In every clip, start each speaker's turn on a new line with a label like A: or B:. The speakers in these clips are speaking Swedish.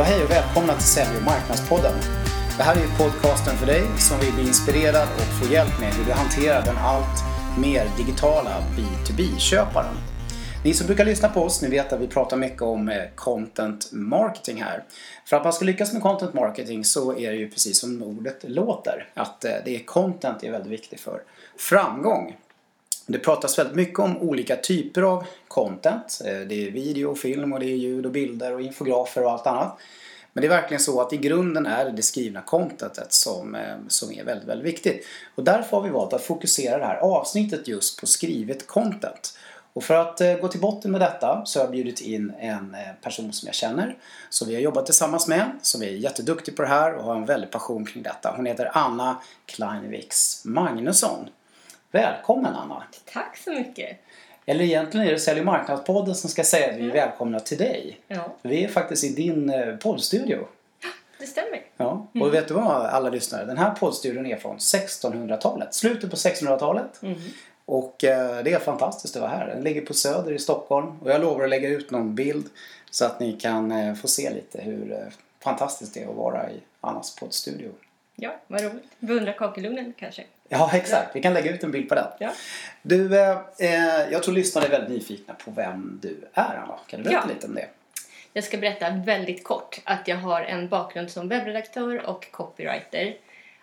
A: Ja, hej och välkomna till Sälj och marknadspodden. Det här är ju podcasten för dig som vill bli inspirerad och få hjälp med hur du hanterar den allt mer digitala B2B-köparen. Ni som brukar lyssna på oss, ni vet att vi pratar mycket om eh, content marketing här. För att man ska lyckas med content marketing så är det ju precis som ordet låter. Att eh, det är content är väldigt viktigt för framgång. Det pratas väldigt mycket om olika typer av content. Eh, det är video, film och det är ljud och bilder och infografer och allt annat. Men det är verkligen så att i grunden är det det skrivna contentet som, eh, som är väldigt, väldigt viktigt. Och därför har vi valt att fokusera det här avsnittet just på skrivet content. Och för att eh, gå till botten med detta så har jag bjudit in en person som jag känner. Som vi har jobbat tillsammans med. Som är jätteduktig på det här och har en väldig passion kring detta. Hon heter Anna Kleinviks Magnusson. Välkommen Anna!
B: Tack så mycket!
A: Eller egentligen är det Sälj och marknadspodden som ska säga att vi är välkomna till dig.
B: Ja.
A: Vi är faktiskt i din eh, poddstudio.
B: Det stämmer.
A: Ja, och vet du vad alla lyssnare? Den här poddstudion är från 1600-talet. Slutet på 1600-talet.
B: Mm.
A: Och eh, det är fantastiskt att vara här. Den ligger på Söder i Stockholm. Och jag lovar att lägga ut någon bild så att ni kan eh, få se lite hur fantastiskt det är att vara i Annas poddstudio.
B: Ja, vad roligt. Beundra kakelugnen kanske.
A: Ja, exakt. Vi kan lägga ut en bild på den.
B: Ja.
A: Du, eh, eh, jag tror lyssnarna är väldigt nyfikna på vem du är, Anna. Kan du berätta
B: Ja.
A: lite om det?
B: Jag ska berätta väldigt kort att jag har en bakgrund som webbredaktör och copywriter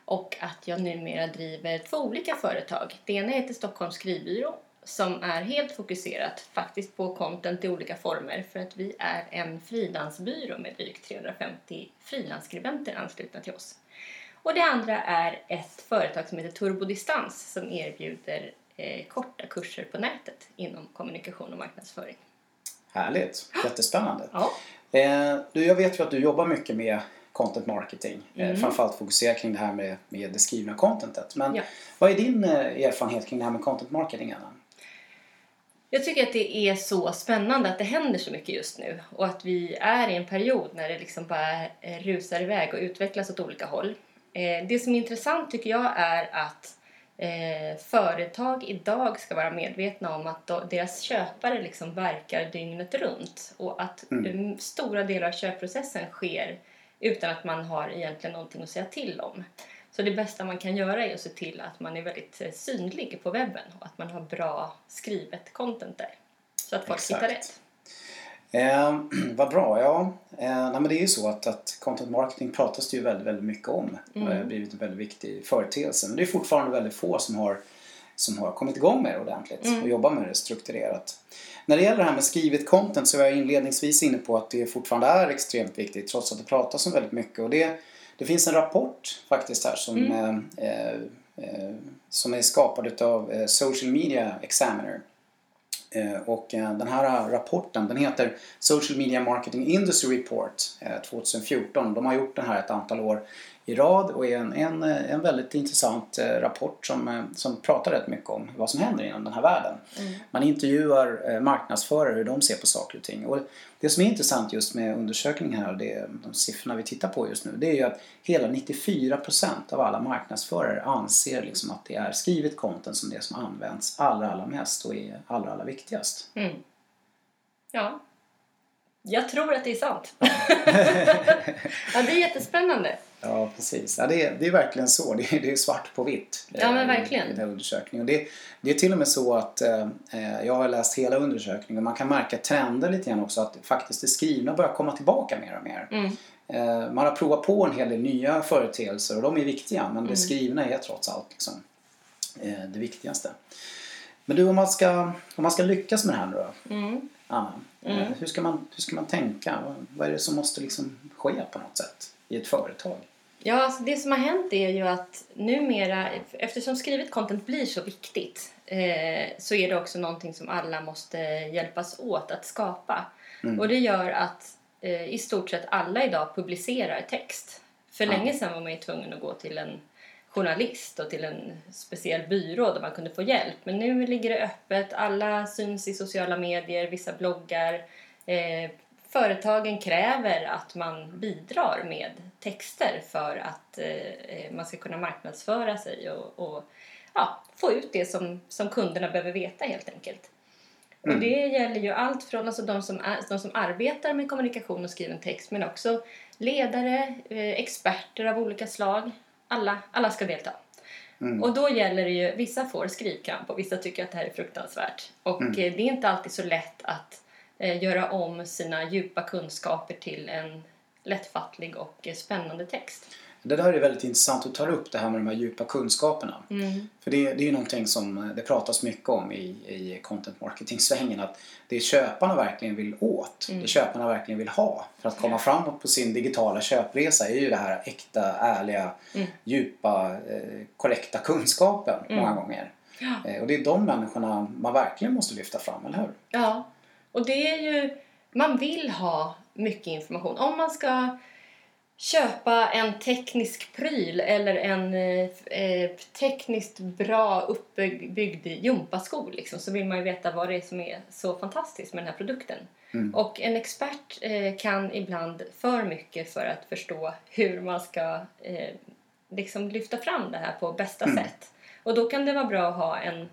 B: och att jag numera driver två olika företag. Det ena heter Stockholms skrivbyrå som är helt fokuserat faktiskt på content i olika former för att vi är en frilansbyrå med drygt 350 frilansskribenter anslutna till oss. Och det andra är ett företag som heter Turbodistans som erbjuder eh, korta kurser på nätet inom kommunikation och marknadsföring.
A: Härligt. Jättespännande.
B: Ja.
A: Eh, du, jag vet ju att du jobbar mycket med content marketing. Eh,
B: Mm.
A: framförallt fokuserar kring det här med, med det skrivna contentet. Men
B: Ja.
A: vad är din eh, erfarenhet kring det här med content marketing, Anna?
B: Jag tycker att det är så spännande att det händer så mycket just nu och att vi är i en period när det liksom bara eh, rusar iväg och utvecklas åt olika håll. Eh, Det som är intressant tycker jag är att eh, företag idag ska vara medvetna om att då- deras köpare liksom verkar dygnet runt och att
A: Mm.
B: stora delar av köpprocessen sker utan att man har egentligen någonting att säga till om. Så det bästa man kan göra är att se till att man är väldigt eh, synlig på webben och att man har bra skrivet content där. Så att folk
A: Exakt.
B: hittar rätt.
A: Eh, vad bra, ja. Eh, nej, men det är ju så att, att content marketing pratas det ju väldigt, väldigt mycket om.
B: Mm.
A: Det har blivit en väldigt viktig företeelse. Men det är fortfarande väldigt få som har, som har kommit igång med det ordentligt
B: Mm.
A: och jobbar med det strukturerat. När det gäller det här med skrivet content så var jag inledningsvis inne på att det fortfarande är extremt viktigt trots att det pratas om väldigt mycket. Och det, det finns en rapport faktiskt här som,
B: Mm.
A: eh, eh, eh, som är skapad av eh, Social Media Examiner. Eh, och eh, den här eh, rapporten den heter Social Media Marketing Industry Report 2014. De har gjort den här ett antal år i rad och är en, en, en väldigt intressant eh, rapport som, eh, som pratar rätt mycket om vad som händer inom den här världen. Man intervjuar eh, marknadsförare hur de ser på saker och ting. Och det som är intressant just med undersökningen här och det, de siffrorna vi tittar på just nu det är ju att hela 94% av alla marknadsförare anser liksom att det är skrivet content som det som används allra, allra mest och är allra, allra viktigast.
B: Mm. Ja. Jag tror att det är sant. ja, det är jättespännande.
A: Ja, precis. Ja, det, är, det är verkligen så. Det är, det är svart på vitt.
B: Ja, men
A: eh,
B: verkligen.
A: I, den här undersökningen. Och det, det är till och med så att eh, eh, jag har läst hela undersökningen. Man kan märka trender lite grann också. Att faktiskt det skrivna börjar komma tillbaka mer och mer.
B: Mm.
A: Eh, man har provat på en hel del nya företeelser och de är viktiga. Men det skrivna är trots allt liksom, eh, det viktigaste. Men du, om man ska, om man ska lyckas med det här nu då,
B: Mm.
A: Anna. Eh, hur, ska man, hur ska man tänka? Vad- Vad är det som måste liksom ske på något sätt i ett företag?
B: Ja, alltså det som har hänt är ju att numera, eftersom skrivet content blir så viktigt, eh, så är det också någonting som alla måste hjälpas åt att skapa. Och det gör att eh, i stort sett alla idag publicerar text. För
A: Ja.
B: länge sedan var man ju tvungen att gå till en journalist och till en speciell byrå där man kunde få hjälp. Men nu ligger det öppet, alla syns i sociala medier, vissa bloggar. Eh, företagen kräver att man bidrar med texter för att eh, man ska kunna marknadsföra sig och, och ja, få ut det som, som kunderna behöver veta helt enkelt. Och det gäller ju allt från alltså de, som är, de som arbetar med kommunikation och skriven text men också ledare, eh, experter av olika slag. Alla, alla ska delta. Och då gäller det ju, vissa får skrivkamp och vissa tycker att det här är fruktansvärt. Och eh, det är inte alltid så lätt att eh, göra om sina djupa kunskaper till en lättfattlig och spännande text.
A: Det där är väldigt intressant att du tar upp det här med de här djupa kunskaperna. För det, det är ju någonting som eh, det pratas mycket om i, i content marketing-svängen. Att det köparna verkligen vill åt, det köparna verkligen vill ha för att komma framåt på sin digitala köpresa är ju det här äkta, ärliga, djupa, eh, korrekta kunskapen många gånger. Eh, och det är de människorna man verkligen måste lyfta fram, eller hur?
B: Ja, och det är ju... Man vill ha mycket information. Om man ska köpa en teknisk pryl eller en eh, eh, tekniskt bra uppbyggd gympasko liksom, så vill man ju veta vad det är som är så fantastiskt med den här produkten. Och en expert eh, kan ibland för mycket för att förstå hur man ska eh, liksom lyfta fram det här på bästa sätt. Och då kan det vara bra att ha en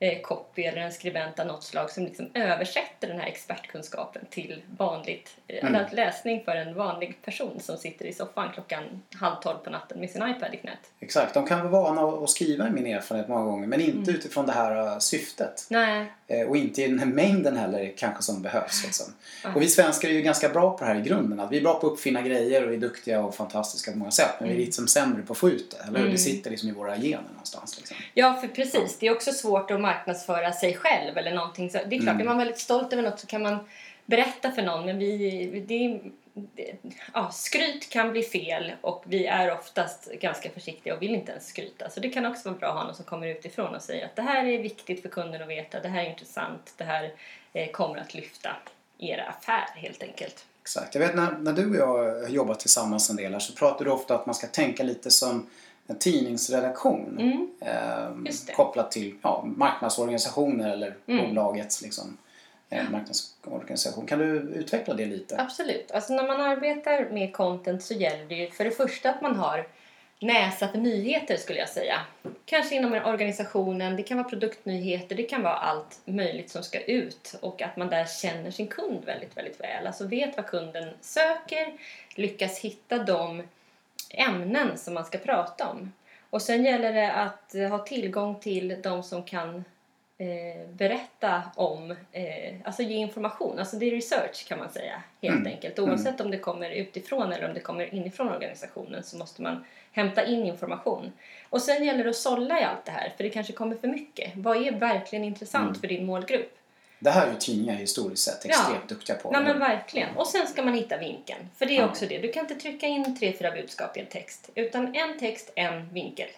B: eh, copy eller en skribent av något slag som liksom översätter den här expertkunskapen till vanligt, eh,
A: Mm.
B: läsning för en vanlig person som sitter i soffan klockan halv tolv på natten med sin iPad i knät.
A: Exakt, de kan vara vana att skriva i min erfarenhet många gånger men
B: Mm.
A: inte utifrån det här eh, syftet.
B: Nej,
A: Eh, Och inte i den här mängden heller kanske som behövs. Liksom. Och vi svenskar är ju ganska bra på det här i grunden. Att vi är bra på att uppfinna grejer och vi är duktiga och fantastiska på många sätt. Men vi är liksom sämre på att få ut det. Eller hur? Det sitter liksom i våra gener någonstans. Liksom.
B: Ja, för precis. Det är också svårt att marknadsföra sig själv eller någonting. Så det är klart,
A: Mm.
B: är man väldigt stolt över något så kan man berätta för någon. Men vi, det, det, ja, skryt kan bli fel och vi är oftast ganska försiktiga och vill inte ens skryta. Så det kan också vara bra att ha någon som kommer utifrån och säger att det här är viktigt för kunden att veta, det här är intressant, det här eh, kommer att lyfta era affär helt enkelt.
A: Exakt. Jag vet när, när du och jag har jobbat tillsammans en del här så pratar du ofta att man ska tänka lite som en tidningsredaktion. Eh,
B: Mm. Det.
A: kopplat till ja, marknadsorganisationer eller
B: Mm.
A: bolagets liksom, eh, marknadsorganisation. Kan du utveckla det lite?
B: Absolut. Alltså när man arbetar med content så gäller det ju för det första att man har näsa för nyheter skulle jag säga. Kanske inom organisationen, det kan vara produktnyheter, det kan vara allt möjligt som ska ut och att man där känner sin kund väldigt, väldigt väl. Alltså vet vad kunden söker, lyckas hitta de ämnen som man ska prata om. Och sen gäller det att eh, ha tillgång till de som kan eh, berätta om, eh, alltså ge information. Alltså det är research kan man säga helt enkelt. Oavsett om det kommer utifrån eller om det kommer inifrån organisationen så måste man hämta in information. Och sen gäller det att sålla i allt det här för det kanske kommer för mycket. Vad är verkligen intressant för din målgrupp?
A: Det här är ju tidningar historiskt sett extremt duktiga på.
B: Nej
A: eller
B: men verkligen. Och sen ska man hitta vinkeln. För det är
A: Ja.
B: också det. Du kan inte trycka in tre, fyra budskap i en text. Utan en text, en vinkel.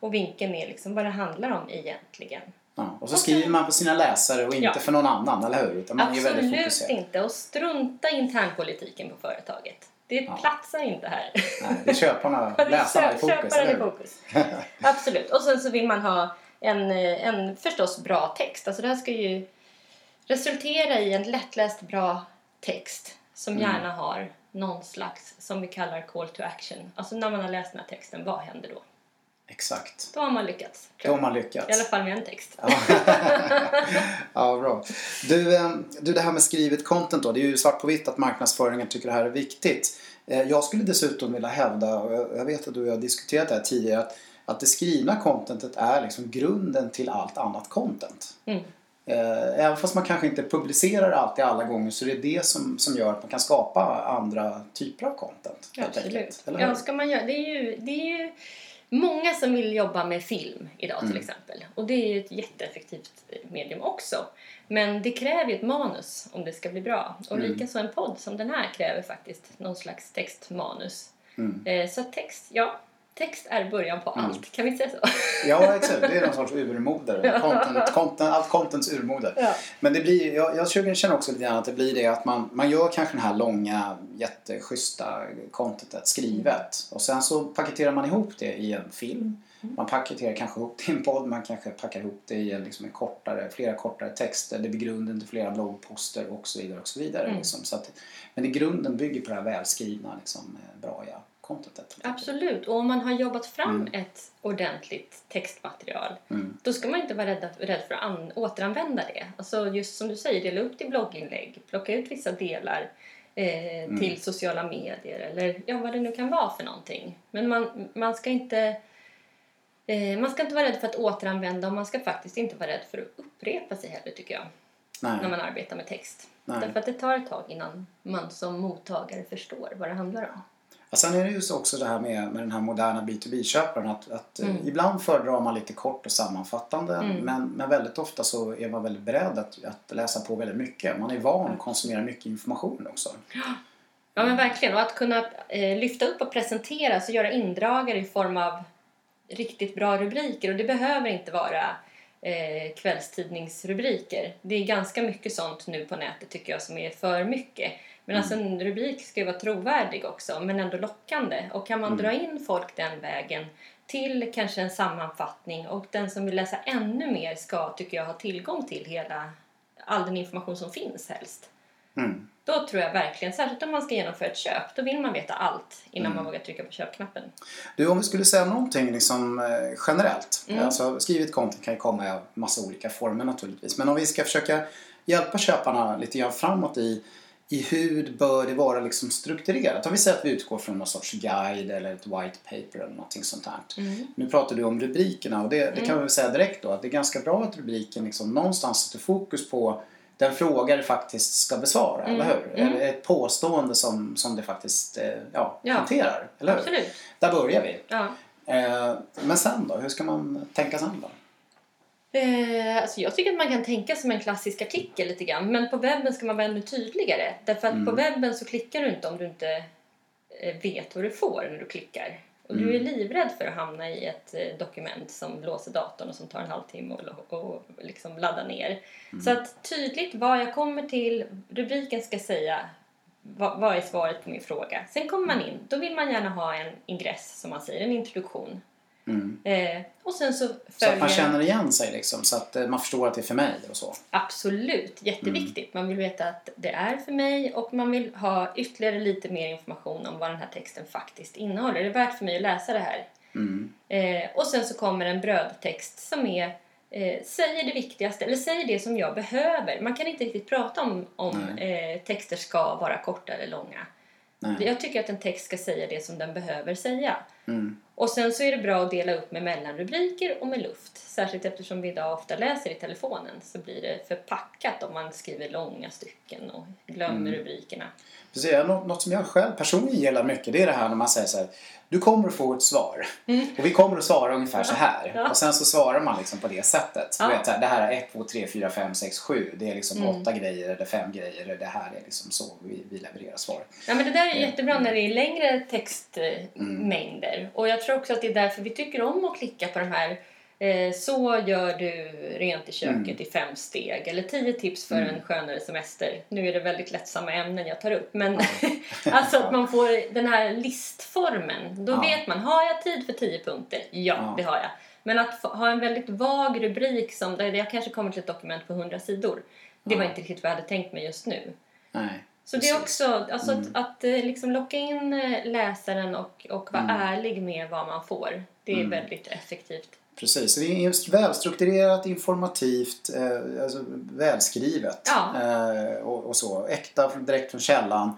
B: Och vinkeln är liksom vad det handlar om egentligen.
A: Ja, och så skriver man på sina läsare och inte
B: Ja.
A: för någon annan, eller hur? Utan man är ju väldigt
B: Absolut
A: fokuserad.
B: inte. Och strunta i internpolitiken på företaget. Det platsar inte här.
A: Nej, det är köparna,
B: är
A: läsarna i fokus,
B: köparen i fokus. Absolut. Och sen så vill man ha en, eh, en förstås bra text. Alltså det här ska ju resultera i en lättläst bra text som
A: Mm.
B: gärna har någon slags, som vi kallar call to action. Alltså när man har läst den här texten, vad händer då?
A: Exakt.
B: Då har man lyckats.
A: Då har man
B: jag. I alla
A: lyckats.
B: fall med en text.
A: Ja, bra. Du, eh, du, det här med skrivet content då. Det är ju svart på vitt att marknadsföringen tycker det här är viktigt. Eh, Jag skulle dessutom vilja hävda, och jag jag vet att du och jag har diskuterat det här tidigare, att, att det skrivna contentet är liksom grunden till allt annat content.
B: Mm.
A: Eh, Även fast man kanske inte publicerar alltid alla gånger så är det det som, som gör att man kan skapa andra typer av content.
B: Absolut.
A: enkelt.
B: Ja, ska man göra, det, är ju, det är ju många som vill jobba med film idag
A: Mm.
B: till exempel. Och det är ju ett jätteeffektivt medium också. Men det kräver ju ett manus om det ska bli bra. Och
A: Mm.
B: likaså en podd som den här kräver faktiskt någon slags textmanus.
A: Mm.
B: Eh, så text, ja. Text är början på allt, kan vi säga så?
A: Ja, exakt. Det är någon sorts urmoder. Content, content, allt contents urmoder.
B: Ja.
A: Men det blir, jag, jag känner också lite grann att det blir det att man, man gör kanske den här långa, jätteschyssta contentet skrivet. Och sen så paketerar man ihop det i en film. Man paketerar kanske ihop det i en podd, man kanske packar ihop det i en, liksom en kortare, flera kortare texter. Det blir grunden till flera bloggposter och så vidare. Och så vidare
B: Mm.
A: liksom. så att, men i grunden bygger på det här välskrivna, liksom, eh, contentet.
B: Absolut, och om man har jobbat fram
A: Mm.
B: ett ordentligt textmaterial
A: Mm.
B: då ska man inte vara rädd, rädd för att an, återanvända det. Alltså just som du säger, dela upp i blogginlägg, plocka ut vissa delar eh,
A: Mm.
B: till sociala medier eller ja, vad det nu kan vara för någonting. Men man, man ska inte eh, man ska inte vara rädd för att återanvända och man ska faktiskt inte vara rädd för att upprepa sig heller tycker jag när
A: Nej.
B: man arbetar med text.
A: Nej.
B: Därför att det tar ett tag innan man som mottagare förstår vad det handlar om.
A: Ja, sen är det ju så också det här med, med den här moderna B2B-köparen att, att eh,
B: Mm.
A: ibland föredrar man lite kort och sammanfattande
B: Mm.
A: men, men väldigt ofta så är man väldigt beredd att, att läsa på väldigt mycket. Man är van att konsumera mycket information också.
B: Ja men verkligen. Och att kunna eh, lyfta upp och presentera så göra indragare i form av riktigt bra rubriker. Och det behöver inte vara eh, kvällstidningsrubriker. Det är ganska mycket sånt nu på nätet tycker jag som är för mycket. Men alltså en rubrik ska ju vara trovärdig också men ändå lockande. Och kan man dra in folk den vägen till kanske en sammanfattning och den som vill läsa ännu mer ska tycker jag ha tillgång till hela all den information som finns helst.
A: Mm.
B: Då tror jag verkligen, särskilt om man ska genomföra ett köp, då vill man veta allt innan man vågar trycka på köpknappen.
A: Du, om vi skulle säga någonting liksom, eh, generellt.
B: Mm.
A: Alltså, skrivet content kan ju komma i massa olika former naturligtvis. Men om vi ska försöka hjälpa köparna lite grann framåt i, i hur bör det vara liksom strukturerat. Om vi säger att vi utgår från någon sorts guide eller ett white paper eller någonting sånt här.
B: Mm.
A: Nu pratar du om rubrikerna och det, det kan vi väl säga direkt då att det är ganska bra att rubriken liksom någonstans sätter fokus på den fråga det faktiskt ska besvara,
B: Mm.
A: eller hur?
B: Mm.
A: Ett påstående som, som det faktiskt eh, ja,
B: Ja.
A: hanterar, eller hur?
B: Absolut.
A: Där börjar vi.
B: Ja.
A: Eh, men sen då? Hur ska man tänka sen då?
B: Eh, alltså jag tycker att man kan tänka som en klassisk artikel lite grann. Men på webben ska man vara ännu tydligare. Därför att på webben så klickar du inte om du inte eh, vet vad du får när du klickar. Och du är livrädd för att hamna i ett eh, dokument som låser datorn och som tar en halvtimme och, och, liksom ladda ner. Så att tydligt vad jag kommer till, rubriken ska säga vad, vad är svaret på min fråga. Sen kommer man in, då vill man gärna ha en ingress som man säger, en introduktion.
A: Mm.
B: Eh, och sen så
A: Så
B: följer...
A: att man känner igen sig liksom, så att eh, man förstår att det är för mig och så.
B: Absolut, jätteviktigt. Man vill veta att det är för mig och man vill ha ytterligare lite mer information om vad den här texten faktiskt innehåller. Det är värt för mig att läsa det här.
A: Mm.
B: Eh, och sen så kommer en brödtext som är eh, säger det viktigaste, eller säger det som jag behöver. Man kan inte riktigt prata om, om texter ska vara korta eller långa.
A: Nej.
B: Jag tycker att en text ska säga det som den behöver säga.
A: Mm.
B: Och sen så är det bra att dela upp med mellanrubriker och med luft. Särskilt eftersom vi idag ofta läser i telefonen så blir det förpackat om man skriver långa stycken och glömmer
A: Mm.
B: rubrikerna.
A: Precis, något, något som jag själv personligen gillar mycket det är det här när man säger så här Du kommer att få ett svar. Och vi kommer att svara ungefär så här.
B: Mm. Ja.
A: Och sen så svarar man liksom på det sättet.
B: Ja.
A: Du vet, det här är 1, 2, 3, 4, 5, 6, 7. Det är liksom
B: Mm.
A: åtta grejer eller fem grejer. eller Det här är liksom så vi, vi levererar svar.
B: Ja, men det där är
A: Mm.
B: jättebra när det är längre textmängder. Och jag tror också att det är därför vi tycker om att klicka på de här så gör du rent i köket
A: Mm.
B: i fem steg eller tio tips för en skönare semester. Nu är det väldigt lättsamma ämnen jag tar upp men alltså att man får den här listformen. Då
A: Ja.
B: vet man, har jag tid för tio punkter? Ja,
A: Ja.
B: det har jag. Men att ha en väldigt vag rubrik som där jag kanske kommer till ett dokument på 100 sidor. Det var
A: Ja.
B: inte riktigt vad jag hade tänkt mig just nu.
A: Nej.
B: Så det är också alltså
A: Mm.
B: att, att eh, liksom locka in eh, läsaren och, och vara
A: Mm.
B: ärlig med vad man får. Det är
A: Mm.
B: väldigt effektivt.
A: Precis, det är välstrukturerat, informativt, eh, alltså välskrivet
B: Ja.
A: eh, och, och så. Äkta direkt från källan.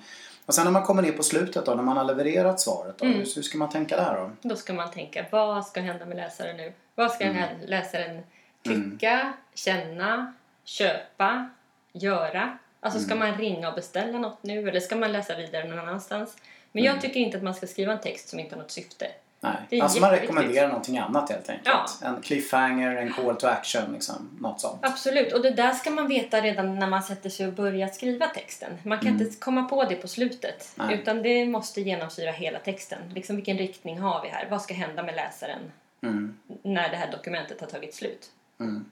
A: Och sen när man kommer ner på slutet då, när man har levererat svaret då,
B: Mm.
A: hur, hur ska man tänka där då?
B: Då ska man tänka, vad ska hända med läsaren nu? Vad ska här läsaren tycka, känna, köpa, göra? Alltså ska man ringa och beställa något nu eller ska man läsa vidare någon annanstans? Men jag tycker inte att man ska skriva en text som inte har något syfte.
A: Nej. Alltså man rekommenderar någonting annat helt enkelt.
B: Ja.
A: En cliffhanger, en call to action, liksom, något sånt.
B: Absolut, och det där ska man veta redan när man sätter sig och börjar skriva texten. Man kan inte komma på det på slutet.
A: Nej.
B: Utan det måste genomsyra hela texten. Liksom vilken riktning har vi här? Vad ska hända med läsaren
A: Mm.
B: när det här dokumentet har tagit slut?
A: Mm.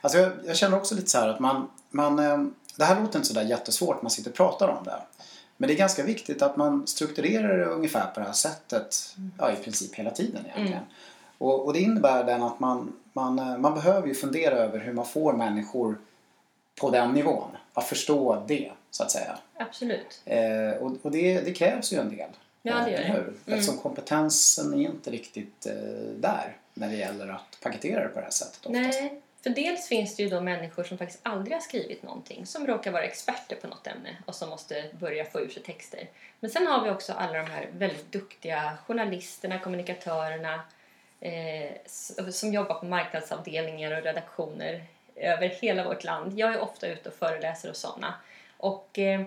A: Alltså jag, jag känner också lite så här att man, man eh, det här låter inte så där jättesvårt när man sitter och pratar om det. Men det är ganska viktigt att man strukturerar det ungefär på det här sättet ja, i princip hela tiden egentligen. Och, och det innebär den att man, man, eh, man behöver ju fundera över hur man får människor på den nivån att förstå det, så att säga.
B: Absolut.
A: Eh, och och det, det krävs ju en del.
B: Ja, det gör
A: Eller
B: det.
A: hur? Eftersom kompetensen är inte riktigt eh, där när det gäller att paketera det på det här sättet oftast.
B: Nej, för dels finns det ju då människor som faktiskt aldrig har skrivit någonting som råkar vara experter på något ämne och som måste börja få ur sig texter. Men sen har vi också alla de här väldigt duktiga journalisterna, kommunikatörerna eh, som jobbar på marknadsavdelningar och redaktioner över hela vårt land. Jag är ofta ute och föreläser och sådana. Och eh,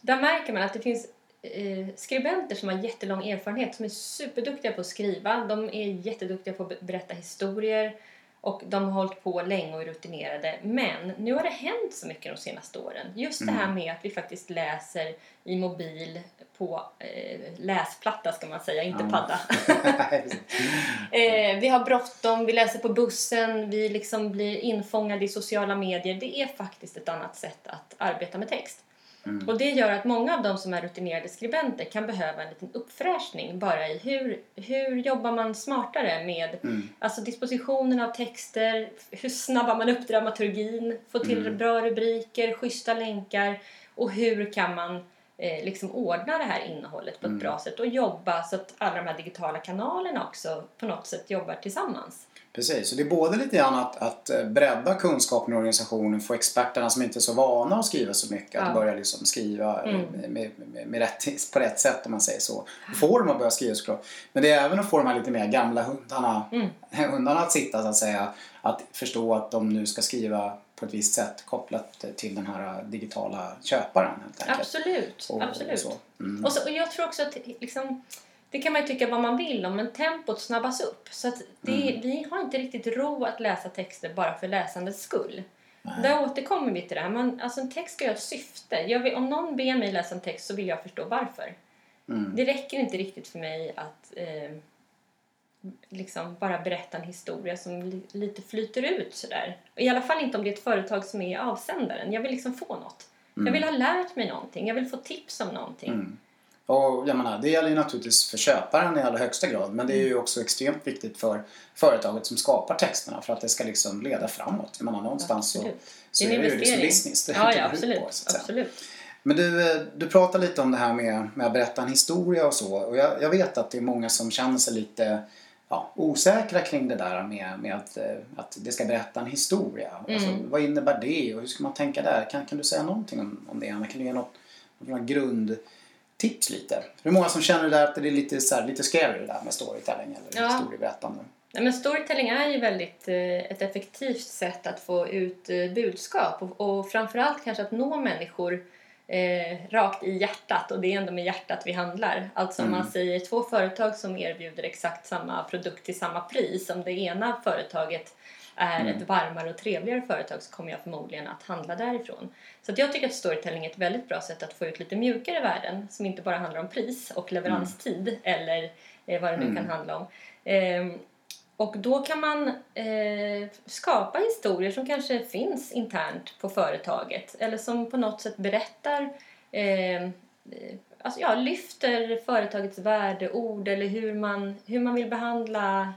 B: där märker man att det finns eh, skribenter som har jättelång erfarenhet som är superduktiga på att skriva. De är jätteduktiga på att berätta historier och de har hållit på länge och är rutinerade. Men nu har det hänt så mycket de senaste åren. Just det här med att vi faktiskt läser i mobil på eh, läsplatta ska man säga, inte
A: Ja.
B: padda. Eh, vi har bråttom, vi läser på bussen, vi liksom blir infångade i sociala medier. Det är faktiskt ett annat sätt att arbeta med text.
A: Mm.
B: Och det gör att många av de som är rutinerade skribenter kan behöva en liten uppfräschning bara i hur, hur jobbar man smartare med
A: Mm.
B: alltså dispositionen av texter, hur snabbar man upp dramaturgin, får till
A: Mm.
B: bra rubriker, schyssta länkar och hur kan man eh, liksom ordna det här innehållet på ett
A: Mm.
B: bra sätt och jobba så att alla de här digitala kanalerna också på något sätt jobbar tillsammans.
A: Precis, så det är både lite grann att, att eh, bredda kunskapen i organisationen, få experterna som inte är så vana att skriva så mycket
B: Ja.
A: att börja liksom skriva eh,
B: Mm.
A: med, med, med rätt, på rätt sätt om man säger så. Få dem att börja skriva såklart. Men det är även att få de här lite mer gamla hundarna,
B: Mm.
A: hundarna att sitta så att säga. Att förstå att de nu ska skriva på ett visst sätt kopplat till den här digitala köparen helt enkelt.
B: Absolut,
A: Och-
B: absolut.
A: Och så. Mm.
B: Och, så, och jag tror också att liksom, det kan man ju tycka vad man vill om, men tempot snabbas upp. Så det,
A: Mm.
B: vi har inte riktigt ro att läsa texter bara för läsandets skull.
A: Nej.
B: Där återkommer vi till det här. Man, alltså en text ska ju ha ett syfte. Vill, om någon ber mig läsa en text så vill jag förstå varför.
A: Mm.
B: Det räcker inte riktigt för mig att eh, liksom bara berätta en historia som li, lite flyter ut sådär. I alla fall inte om det är ett företag som är avsändaren. Jag vill liksom få något. Jag vill ha lärt mig någonting. Jag vill få tips om någonting.
A: Mm. Och jag menar, det gäller ju naturligtvis för köparen i allra högsta grad men det är ju också extremt viktigt för företaget som skapar texterna för att det ska liksom leda framåt. Jag menar, någonstans så,
B: Absolut.
A: så
B: Det
A: är
B: är
A: det ju liksom business det
B: Ja, ja
A: ut
B: absolut.
A: på, så
B: absolut.
A: Men du, eh, du pratar lite om det här med, med att berätta en historia och så och jag, jag vet att det är många som känner sig lite ja, osäkra kring det där med, med att, eh, att det ska berätta en historia. Alltså,
B: Mm.
A: vad innebär det och hur ska man tänka där? Kan, kan du säga någonting om, om det? Anna? Kan du ge något, några grundtips lite? Är många som känner där att det är lite, så här, lite scary det där med storytelling eller
B: Ja.
A: historieberättande.
B: Nej, men storytelling är ju väldigt eh, ett effektivt sätt att få ut eh, budskap och, och framförallt kanske att nå människor eh, rakt i hjärtat och det är ändå med hjärtat vi handlar. Alltså om
A: Mm.
B: man säger två företag som erbjuder exakt samma produkt till samma pris. Om det ena företaget är
A: Mm.
B: ett varmare och trevligare företag så kommer jag förmodligen att handla därifrån. Så jag tycker att storytelling är ett väldigt bra sätt att få ut lite mjukare värden som inte bara handlar om pris och leveranstid eller eh, vad det nu
A: Mm.
B: kan handla om. Ehm, och då kan man eh, skapa historier som kanske finns internt på företaget eller som på något sätt berättar, eh, eh, alltså ja, lyfter företagets värdeord eller hur man, hur man vill behandla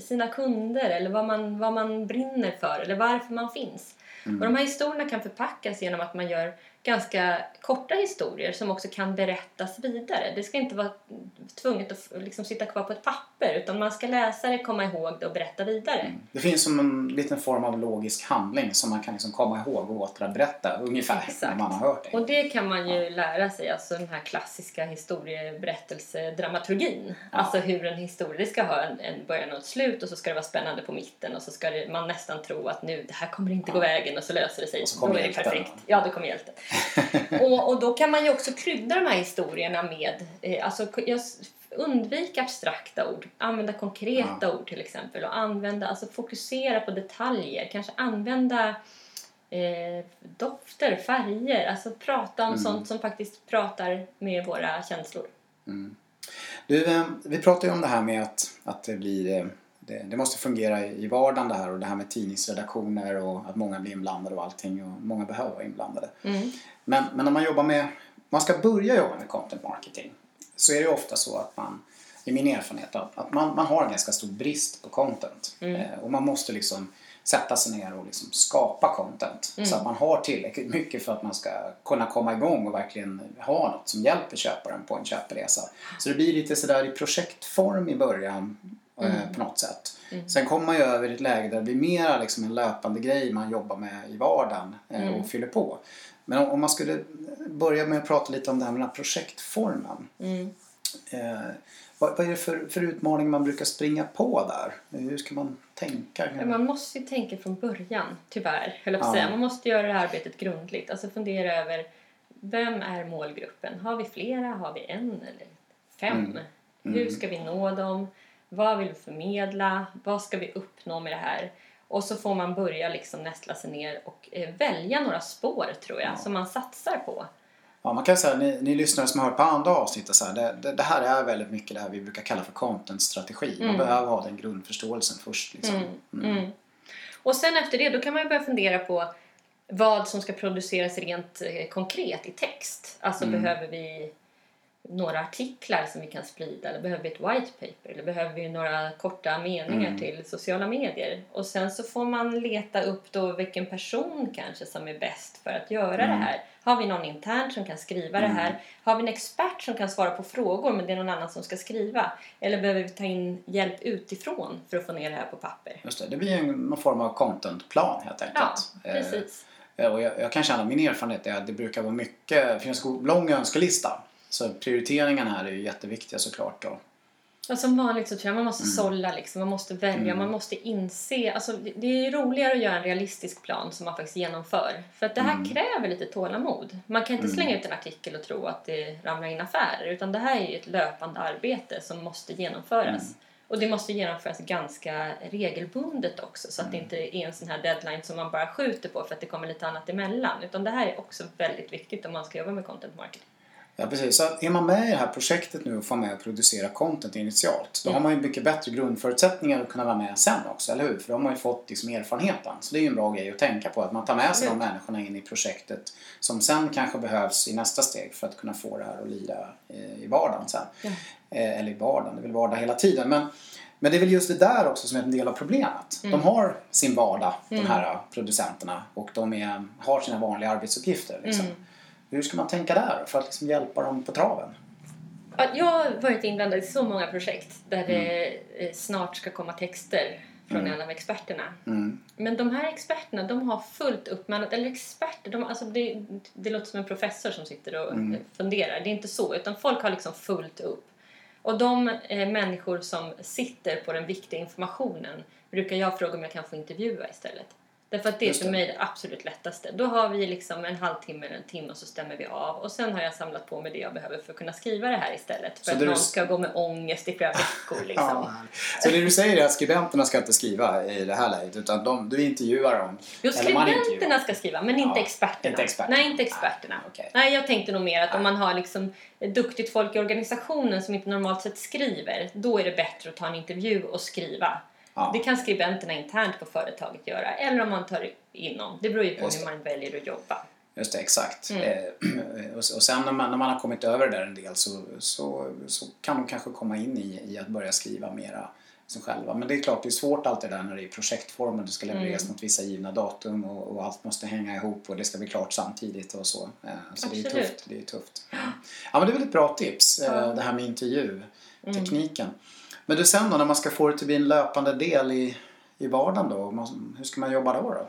B: sina kunder eller vad man, vad man brinner för eller varför man finns.
A: Mm.
B: Och de här historierna kan förpackas genom att man gör ganska korta historier som också kan berättas vidare. Det ska inte vara tvunget att liksom sitta kvar på ett papper utan man ska läsa det, komma ihåg det och berätta vidare.
A: Det finns som en liten form av logisk handling som man kan liksom komma ihåg och återberätta ungefär när
B: Exakt.
A: man har hört det.
B: Och det kan man ju lära sig, alltså den här klassiska historieberättelsedramaturgin.
A: Ja.
B: Alltså hur en historia, det ska ha en, en början och ett slut och så ska det vara spännande på mitten och så ska det, man nästan tro att nu, det här kommer inte gå vägen och så löser det sig.
A: Och så kommer
B: då är det perfekt. Ja, då kommer hjälten. och, och då kan man ju också krydda de här historierna med, eh, alltså undvika abstrakta ord, använda konkreta ord till exempel och använda, alltså fokusera på detaljer, kanske använda eh, dofter, färger, alltså prata om
A: Mm.
B: sånt som faktiskt pratar med våra känslor.
A: Du, eh, vi pratade ju om det här med att, att det blir eh, det, det måste fungera i vardagen det här och det här med tidningsredaktioner och att många blir inblandade och allting och många behöver vara inblandade.
B: Mm.
A: Men, men när man jobbar med, man ska börja jobba med content marketing så är det ofta så att man, i min erfarenhet, att att man, man har en ganska stor brist på content.
B: Mm.
A: Eh, och man måste liksom sätta sig ner och liksom skapa content.
B: Mm.
A: Så att man har tillräckligt mycket för att man ska kunna komma igång och verkligen ha något som hjälper köparen på en köpresa. Så det blir lite sådär i projektform i början
B: Mm.
A: eh, på något sätt. Sen kommer man ju över i ett läge där det blir mer liksom en löpande grej man jobbar med i vardagen eh,
B: Mm.
A: och fyller på. Men om, om man skulle börja med att prata lite om det här med den här projektformen.
B: Mm.
A: Eh, vad, vad är det för, för utmaning man brukar springa på där? Hur ska man tänka?
B: Man måste ju tänka från början, tyvärr. Höll jag säga. Man måste göra det här arbetet grundligt. Alltså fundera över vem är målgruppen? Har vi flera? Har vi en eller fem?
A: Mm.
B: Hur ska vi nå dem? Vad vill vi förmedla? Vad ska vi uppnå med det här? Och så får man börja liksom nästla sig ner och eh, välja några spår tror jag
A: Ja.
B: som man satsar på.
A: Ja, man kan säga, ni, ni lyssnare som har hört på andra avsnitt, så här, det, det, det här är väldigt mycket det här vi brukar kalla för content-strategi. Man
B: Mm.
A: behöver ha den grundförståelsen först. Liksom.
B: Mm. Mm. Och sen efter det då kan man ju börja fundera på vad som ska produceras rent eh, konkret i text. Alltså
A: Mm.
B: behöver vi några artiklar som vi kan sprida eller behöver vi ett white paper eller behöver vi några korta meningar
A: Mm.
B: till sociala medier. Och sen så får man leta upp då vilken person kanske som är bäst för att göra
A: Mm.
B: det här. Har vi någon internt som kan skriva det här? Har vi en expert som kan svara på frågor men det är någon annan som ska skriva? Eller behöver vi ta in hjälp utifrån för att få ner det här på papper?
A: Just det, det blir en, någon form av contentplan helt
B: Ja,
A: enkelt. Eh,
B: precis.
A: Eh, Och jag, jag kan känna, min erfarenhet är att det brukar vara mycket, det finns en lång önskelista. Så prioriteringarna här är ju jätteviktiga såklart då.
B: Och som vanligt så tror jag man måste
A: Mm.
B: sålla liksom. Man måste välja, man måste inse. Alltså, det- är ju roligare att göra en realistisk plan som man faktiskt genomför. För att det här
A: Mm.
B: kräver lite tålamod. Man kan inte slänga ut en artikel och tro att det ramlar in affärer. Utan det här är ju ett löpande arbete som måste genomföras.
A: Mm.
B: Och det måste genomföras ganska regelbundet också. Så att
A: Mm.
B: det inte är en sån här deadline som man bara skjuter på för att det kommer lite annat emellan. Utan det här är också väldigt viktigt om man ska jobba med content marketing.
A: Ja precis, så är man med i det här projektet nu och får med och producera content initialt då har man ju mycket bättre grundförutsättningar att kunna vara med sen också, eller hur? För då har man ju fått liksom erfarenheten. Så det är ju en bra grej att tänka på, att man tar med sig de
B: Absolut.
A: människorna in i projektet som sen kanske behövs i nästa steg för att kunna få det här att lira eh, i vardagen sen. Eh, Eller i vardagen, det är väl vardag hela tiden. Men, men det är väl just det där också som är en del av problemet.
B: Mm.
A: De har sin vardag, de här producenterna, och de är, har sina vanliga arbetsuppgifter. Liksom.
B: Mm.
A: Hur ska man tänka där för att liksom hjälpa dem på traven?
B: Ja, Jag har varit inblandad i så många projekt där
A: Mm.
B: det eh, snart ska komma texter från en av experterna.
A: Mm.
B: Men de här experterna, de har fullt upp med, eller experter, de, alltså det, det låter som en professor som sitter och
A: Mm.
B: funderar. Det är inte så, utan folk har liksom fullt upp. Och de eh, människor som sitter på den viktiga informationen brukar jag fråga om jag kan få intervjua istället. Därför att det är för mig det absolut lättaste. Då har vi liksom en halvtimme eller en timme och så stämmer vi av. Och sen har jag samlat på mig det jag behöver för att kunna skriva det här istället. För
A: Så
B: att
A: du
B: någon
A: s-
B: ska gå med ångest i flera veckor liksom.
A: Ja, så det du säger är att skribenterna ska inte skriva i det här läget utan de, du intervjuar dem?
B: Jo, skribenterna ska skriva, men inte
A: Ja,
B: experterna.
A: inte experterna.
B: Nej, inte experterna.
A: Ah, okej.
B: Nej, jag tänkte nog mer att om man har liksom duktigt folk i organisationen som inte normalt sett skriver, då är det bättre att ta en intervju och skriva.
A: Ja.
B: Det kan skribenterna internt på företaget göra, eller om man tar in någon. Det beror ju på
A: Just
B: hur man väljer att jobba.
A: Just det, exakt.
B: Mm.
A: Eh, och, sen när man, när man har kommit över det där en del så, så, så kan de kanske komma in i, i att börja skriva mera som själva. Men det är klart, det är svårt allt det där när det är projektform och det ska levereras
B: Mm.
A: mot vissa givna datum och, och allt måste hänga ihop och det ska bli klart samtidigt och så. Eh, Så det är tufft. Det är tufft. Ja, men det är väl ett bra tips, eh,
B: Ja.
A: det här med
B: Mm.
A: Men du sen då, när man ska få det till bli en löpande del i, i vardagen då, hur ska man jobba då? då?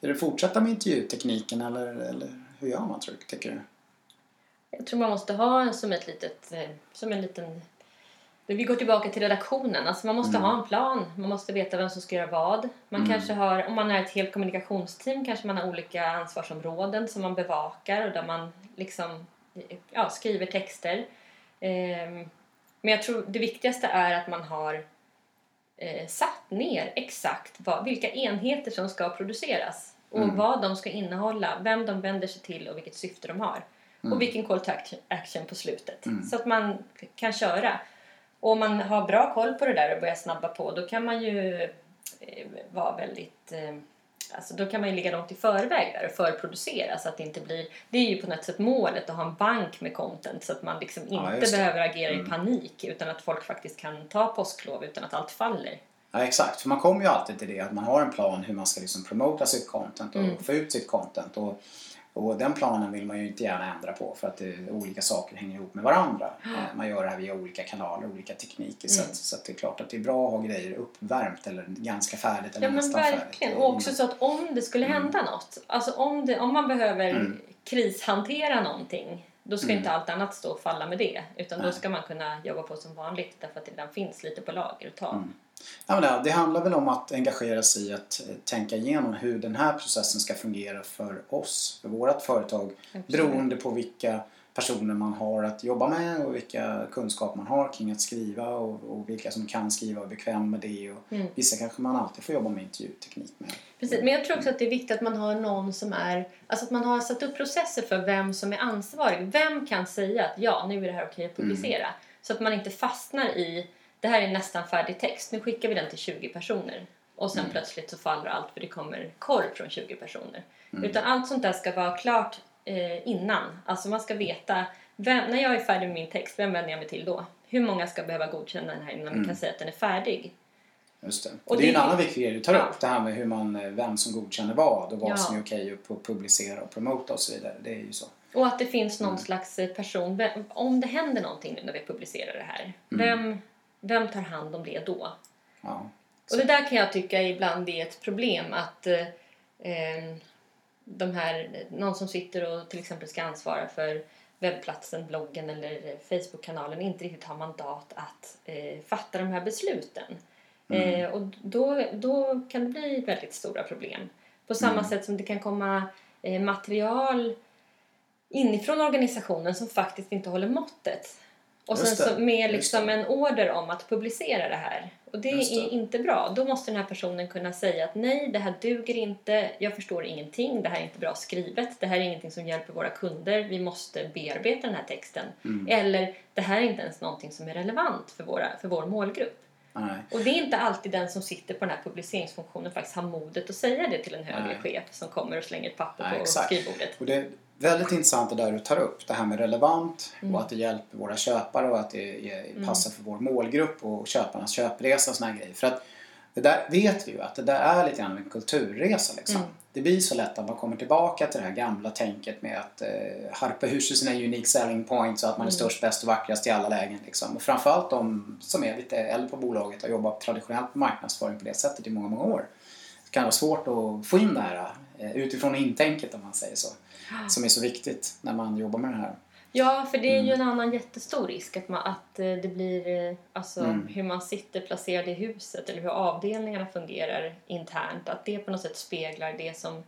A: Är det fortsätta med intervjutekniken eller, eller hur gör man tror tycker du?
B: Jag tror man måste ha en som ett litet, eh, som en liten vi går tillbaka till redaktionen. Alltså man måste
A: Mm.
B: ha en plan. Man måste veta vem som ska göra vad. Man
A: Mm.
B: kanske har, om man är ett helt kommunikationsteam kanske man har olika ansvarsområden som man bevakar och där man liksom ja, skriver texter. Ehm, men jag tror det viktigaste är att man har eh, satt ner exakt vad, vilka enheter som ska produceras och
A: Mm.
B: vad de ska innehålla, vem de vänder sig till och vilket syfte de har. Och vilken call to action- action på slutet.
A: Mm.
B: Så att man kan köra. Och om man har bra koll på det där och börjar snabba på då kan man ju eh, vara väldigt... Eh, alltså då kan man ju ligga långt i förväg där och förproducera så att det inte blir... Det är ju på något sätt målet att ha en bank med content så att man liksom
A: Ja,
B: inte
A: det.
B: behöver agera
A: Mm.
B: i panik utan att folk faktiskt kan ta påsklov utan att allt faller.
A: Ja, exakt. För man kommer ju alltid till det att man har en plan hur man ska liksom promota sitt content och
B: Mm.
A: få ut sitt content. Och, och den planen vill man ju inte gärna ändra på för att det, olika saker hänger ihop med varandra. Eh, Man gör det här via olika kanaler, olika tekniker. Så,
B: Mm.
A: att, så att det är klart att det är bra att ha grejer uppvärmt eller ganska färdigt eller
B: Ja
A: nästan
B: verkligen.
A: färdigt.
B: Och också så att om det skulle
A: Mm.
B: hända något, alltså om, det, om man behöver
A: Mm.
B: krishantera någonting, då ska
A: Mm.
B: inte allt annat stå och falla med det. Utan då
A: Nej.
B: ska man kunna jobba på som vanligt därför att det redan finns lite på lager att ta.
A: Mm. Ja, men det, handlar väl om att engagera sig i att eh, tänka igenom hur den här processen ska fungera för oss, för vårt företag.
B: Absolut.
A: Beroende på vilka personer man har att jobba med och vilka kunskap man har kring att skriva och, och vilka som kan skriva och är bekväm med det. Och
B: Mm.
A: Vissa kanske man alltid får jobba med intervjuteknik med.
B: Precis, men jag tror också att det är viktigt att man har någon som är, alltså att man har satt upp processer för vem som är ansvarig. Vem kan säga att ja, nu är det här okej att publicera? Så att man inte fastnar i, det här är nästan färdig text, nu skickar vi den till 20 personer. Och sen plötsligt så faller allt för det kommer korv från 20 personer. Utan allt sånt där ska vara klart eh, innan. Alltså man ska veta, vem, när jag är färdig med min text, vem vänder jag mig till då? Hur många ska behöva godkänna den här innan vi kan säga att den är färdig?
A: Just det.
B: Och
A: Och det är
B: det-
A: en annan viktig grej du tar
B: Ja.
A: upp. Det här med hur man, eh, vem som godkänner vad och vad
B: Ja.
A: som är okej att publicera och promota och så vidare. Det är ju så.
B: Och att det finns någon slags eh, person, om det händer någonting nu när vi publicerar det här, vem, vem tar hand om det då?
A: Ja.
B: Och det där kan jag tycka ibland är ett problem att eh, eh, de här, någon som sitter och till exempel ska ansvara för webbplatsen, bloggen eller Facebook-kanalen inte riktigt har mandat att eh, fatta de här besluten. Eh, och då, då kan det bli väldigt stora problem. På samma sätt som det kan komma eh, material inifrån organisationen som faktiskt inte håller måttet. Och sen så med liksom en order om att publicera det här. Och det
A: det.
B: är inte bra. Då måste den här personen kunna säga att nej, det här duger inte, jag förstår ingenting, det här är inte bra skrivet, det här är ingenting som hjälper våra kunder, vi måste bearbeta den här texten.
A: Mm.
B: Eller det här är inte ens någonting som är relevant för, våra, för vår målgrupp.
A: Nej.
B: Och det är inte alltid den som sitter på den här publiceringsfunktionen faktiskt har modet att säga det till en högre
A: Nej.
B: chef som kommer och slänger ett papper
A: Nej,
B: på
A: exakt.
B: skrivbordet.
A: Och det väldigt intressant det där du tar upp. Det här med relevant
B: Mm.
A: och att det hjälper våra köpare och att det är, passar för vår målgrupp och köparnas köpresa och såna här grejer. För att det där vet vi ju att det där är lite grann en kulturresa liksom.
B: Mm.
A: Det blir så lätt att man kommer tillbaka till det här gamla tänket med att eh, harpa ur sig sina unique selling points och att man är
B: Mm.
A: störst, bäst och vackrast i alla lägen. Liksom. Och framförallt de som är lite äldre på bolaget och har jobbat traditionellt med marknadsföring på det sättet i många, många år. Det kan vara svårt att få in det här eh, utifrån intänket om man säger så. Som är så viktigt när man jobbar med det här.
B: Ja, för det är ju
A: Mm.
B: en annan jättestor risk att, man, att eh, det blir eh, alltså,
A: Mm.
B: hur man sitter placerad i huset eller hur avdelningarna fungerar internt. Att det på något sätt speglar det som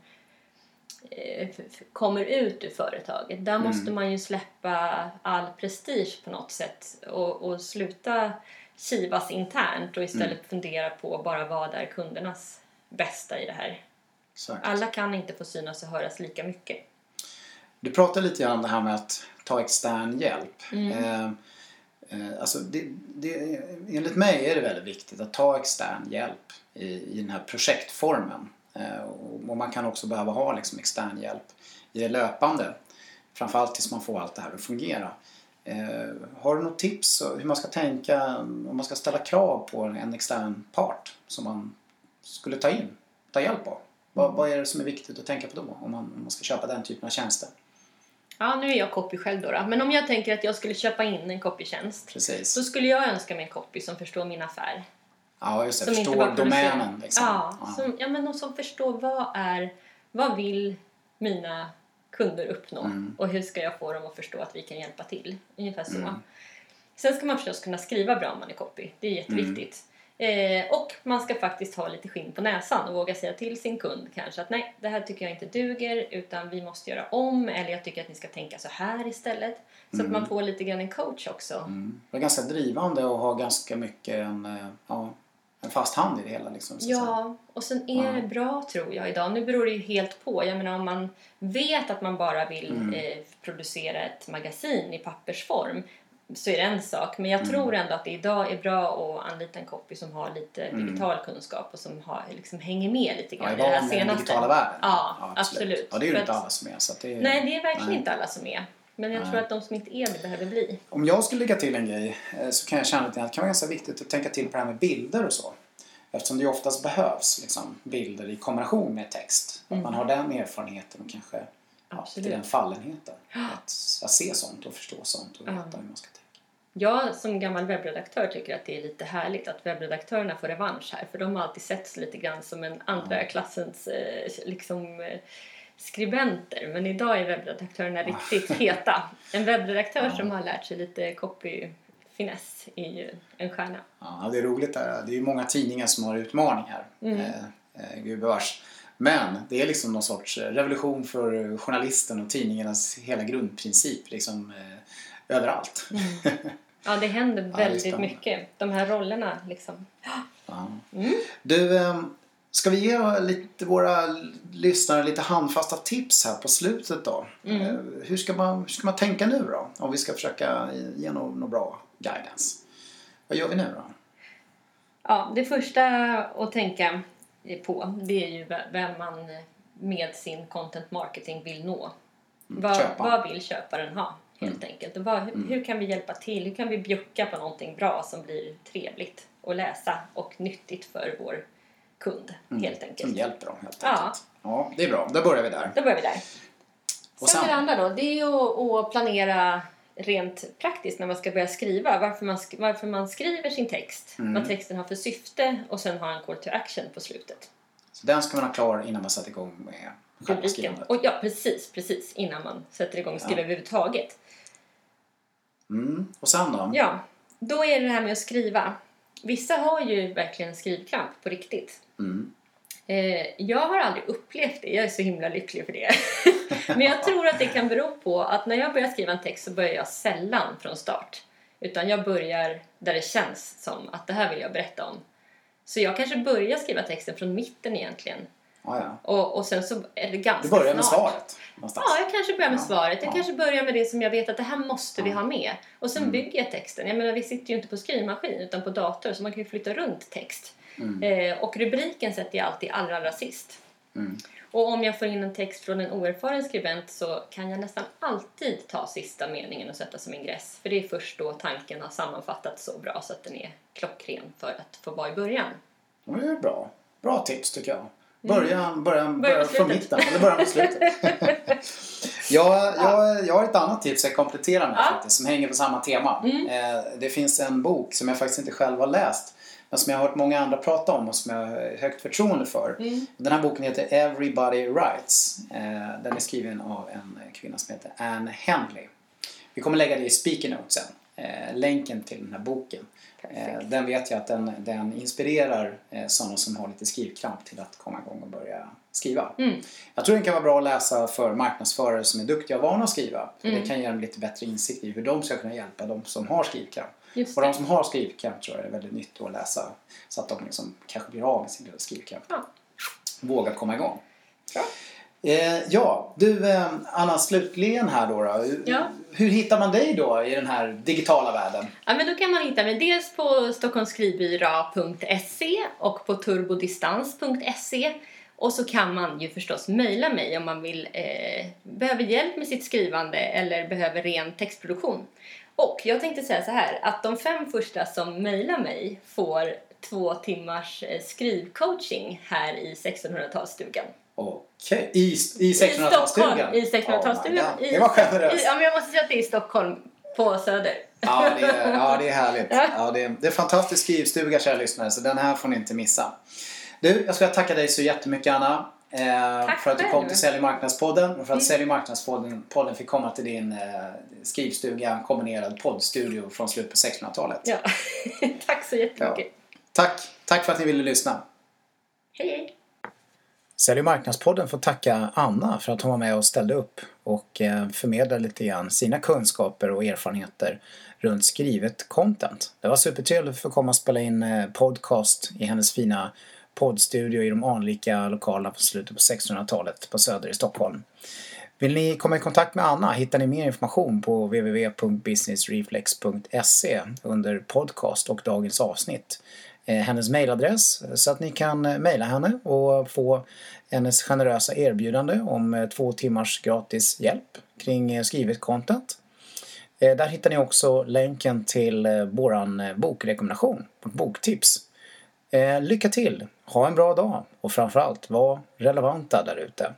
B: eh, kommer ut ur företaget. Där
A: Mm.
B: måste man ju släppa all prestige på något sätt och, och sluta kivas internt och istället
A: Mm.
B: fundera på bara vad är kundernas bästa i det här.
A: Exakt.
B: Alla kan inte få synas och höras lika mycket.
A: Du pratade lite grann om det här med att ta extern hjälp.
B: Mm.
A: Eh, eh, alltså det, det, enligt mig är det väldigt viktigt att ta extern hjälp i, i den här projektformen. Eh, och, och man kan också behöva ha liksom extern hjälp i det löpande. Framförallt tills man får allt det här att fungera. Eh, har du något tips hur man ska tänka om man ska ställa krav på en extern part som man skulle ta in, ta hjälp av? Vad, vad är det som är viktigt att tänka på då om man, om man ska köpa den typen av tjänster?
B: Ja, nu är jag copy själv då, då. Men om jag tänker att jag skulle köpa in en copytjänst.
A: Precis.
B: Då skulle jag önska mig en copy som förstår min affär.
A: Ja, just det.
B: Som
A: Förstår domänen liksom.
B: Ja,
A: Ja.
B: Som, ja, men som förstår vad är, vad vill mina kunder uppnå
A: Mm.
B: och hur ska jag få dem att förstå att vi kan hjälpa till. Ungefär så.
A: Mm.
B: Sen ska man förstås kunna skriva bra om man är copy. Det är jätteviktigt. Eh, och man ska faktiskt ha lite skinn på näsan och våga säga till sin kund kanske att nej, det här tycker jag inte duger utan vi måste göra om eller jag tycker att ni ska tänka så här istället. Så att man får lite grann en coach också.
A: Mm. Det är ganska drivande och har ganska mycket en, eh, ja, en fast hand i det hela. Liksom.
B: Ja, och sen är
A: Ja.
B: det bra tror jag idag. Nu beror det ju helt på. Jag menar om man vet att man bara vill
A: Mm.
B: eh, producera ett magasin i pappersform så är det en sak. Men jag
A: Mm.
B: tror ändå att det idag är bra att anlita en copy som har lite
A: Mm.
B: digital kunskap och som har, liksom hänger med lite
A: Ja,
B: grann
A: i
B: i det här
A: med den
B: senaste.
A: digitala världen.
B: Ja, absolut.
A: Ja, det är ju inte alla som är. Så det är,
B: Nej, det är verkligen
A: Nej.
B: inte alla som är. Men jag
A: Nej.
B: tror att de som inte är det behöver bli.
A: Om jag skulle lägga till en grej eh, så kan jag känna att det kan vara ganska viktigt att tänka till på det här med bilder och så. Eftersom det ju oftast behövs liksom, bilder i kombination med text. Att man har den erfarenheten och kanske ja,
B: Absolut.
A: till den fallenheten. Att, att se sånt och förstå sånt och veta
B: Ja.
A: hur man ska tänka.
B: Jag som gammal webbredaktör tycker att det är lite härligt att webbredaktörerna får revansch här. För de har alltid setts lite grann som en andra klassens eh, liksom, eh, skribenter. Men idag är webbredaktörerna riktigt heta. En webbredaktör som har lärt sig lite copy-finess är ju en stjärna.
A: Ja, det är roligt där. Det är ju många tidningar som har utmaningar.
B: Mm.
A: Eh, eh, gubevars. Men det är liksom någon sorts revolution för journalisten och tidningarnas hela grundprincip. Liksom, eh, överallt.
B: Ja, det händer
A: det
B: väldigt
A: spännande.
B: mycket. De här rollerna liksom.
A: Ja.
B: Mm.
A: Du, eh, ska vi ge lite, våra lyssnare lite handfasta tips här på slutet då?
B: Mm.
A: Eh, hur, ska man, hur ska man tänka nu då? Om vi ska försöka ge någon, någon bra guidance. Vad gör vi nu då?
B: Ja, det första att tänka på det är ju vem man med sin content marketing vill nå. Vad,
A: köpa.
B: vad vill köparen ha helt enkelt? Och vad, hur,
A: Mm.
B: hur kan vi hjälpa till? Hur kan vi bjucka på någonting bra som blir trevligt att läsa och nyttigt för vår kund helt
A: Som
B: enkelt?
A: hjälper dem helt
B: Ja.
A: enkelt. Ja, det är bra. Då börjar vi där.
B: Då börjar vi där.
A: Och
B: Sen
A: sen?
B: det andra då, det är att, att planera rent praktiskt när man ska börja skriva. Varför man, sk- varför man skriver sin text,
A: Mm.
B: vad texten har för syfte och sen ha en call to action på slutet.
A: Så den ska man ha klar innan man sätter igång med
B: Rubriken. Och ja, precis, precis innan man sätter igång och skriver överhuvudtaget.
A: Mm. Och sen då?
B: Ja, då är det det här med att skriva. Vissa har ju verkligen skrivkramp på riktigt.
A: Mm.
B: Eh, jag har aldrig upplevt det, jag är så himla lycklig för det. Men jag tror att det kan bero på att när jag börjar skriva en text så börjar jag sällan från start. Utan jag börjar där det känns som att det här vill jag berätta om. Så jag kanske börjar skriva texten från mitten egentligen.
A: Ja, ja.
B: Och, och sen så är det ganska
A: Du börjar med
B: snart.
A: svaret någonstans.
B: Ja, jag kanske börjar med
A: Ja,
B: svaret. Jag
A: ja.
B: kanske börjar med det som jag vet att det här måste vi ha med. Och sen
A: Mm.
B: bygger jag texten. Jag menar, vi sitter ju inte på skrivmaskin utan på dator så man kan ju flytta runt text.
A: Mm.
B: Eh, och rubriken sätter jag alltid allra, allra sist.
A: Mm.
B: Och om jag får in en text från en oerfaren skribent så kan jag nästan alltid ta sista meningen och sätta som ingress. För det är först då tanken har sammanfattats så bra så att den är klockren för att få vara i början.
A: Ja, Det är bra. Bra tips tycker jag. Börja, börja, börja
B: på
A: från mitten, eller börja på slutet. jag, jag, jag har ett annat tips jag kompletterar med
B: Ja.
A: faktiskt, som hänger på samma tema.
B: Mm.
A: Eh, det finns en bok som jag faktiskt inte själv har läst, men som jag har hört många andra prata om och som jag har högt förtroende för.
B: Mm.
A: Den här boken heter Everybody Writes. Eh, den är skriven av en kvinna som heter Anne Henley. Vi kommer lägga det i speaker notes sen. Eh, länken till den här boken. Eh,
B: Perfekt.
A: den vet jag att den, den inspirerar sådana som har lite skrivkramp till att komma igång och börja skriva.
B: Mm.
A: Jag tror den kan vara bra att läsa för marknadsförare som är duktiga och vana att skriva. För
B: Mm.
A: Det kan ge dem lite bättre insikt i hur de ska kunna hjälpa de som har skrivkramp. Och de som har skrivkramp tror jag är väldigt nyttigt att läsa så att de liksom kanske blir av med sin lilla skrivkramp.
B: Ja.
A: Våga komma igång.
B: Bra.
A: Eh, ja, du eh, Anna slutligen här då. då.
B: Ja.
A: hur hittar man dig då i den här digitala världen?
B: Ja, men då kan man hitta mig dels på stockholmsskrivbyrå.se och på turbodistans.se och så kan man ju förstås mejla mig om man vill, eh, behöver hjälp med sitt skrivande eller behöver ren textproduktion. Och jag tänkte säga så här att de fem första som mejlar mig får två timmars eh, skrivcoaching här i 1600-talsstugan.
A: Okej, i, i
B: I
A: 1600-talsstugan?
B: Stockholm, i
A: Oh
B: 1600-talsstugan.
A: my God.
B: I-
A: det var
B: i-
A: generöst.
B: Ja, men jag måste säga att det är i Stockholm, på Söder.
A: Ja, det är, ja, det är härligt. Ja, det, är, det är fantastisk skrivstuga kära lyssnare, så den här får ni inte missa. Du, jag ska tacka dig så jättemycket Anna. Eh,
B: Tack
A: för att du kom till Sälj och marknadspodden och för att
B: Mm.
A: Sälj marknadspodden podden fick komma till din eh, skrivstuga, kombinerad poddstudio från slutet på 1600-talet.
B: Ja. Tack så jättemycket.
A: Tack, tack för att ni ville lyssna.
B: Hej, hej.
A: Sälj marknadspodden får tacka Anna för att hon var med och ställde upp och eh, förmedlade lite grann sina kunskaper och erfarenheter runt skrivet content. Det var supertrevligt att få komma och spela in podcast i hennes fina poddstudio i de anrika lokalerna på slutet på 1600-talet på Söder i Stockholm. Vill ni komma i kontakt med Anna hittar ni mer information på www.businessreflex.se under podcast och dagens avsnitt. Eh, hennes mejladress så att ni kan mejla henne och få hennes generösa erbjudande om eh, två timmars gratis hjälp kring eh, skrivet content. Där hittar ni också länken till våran bokrekommendation, vårt boktips. Eh, lycka till! Ha en bra dag och framförallt var relevanta där ute.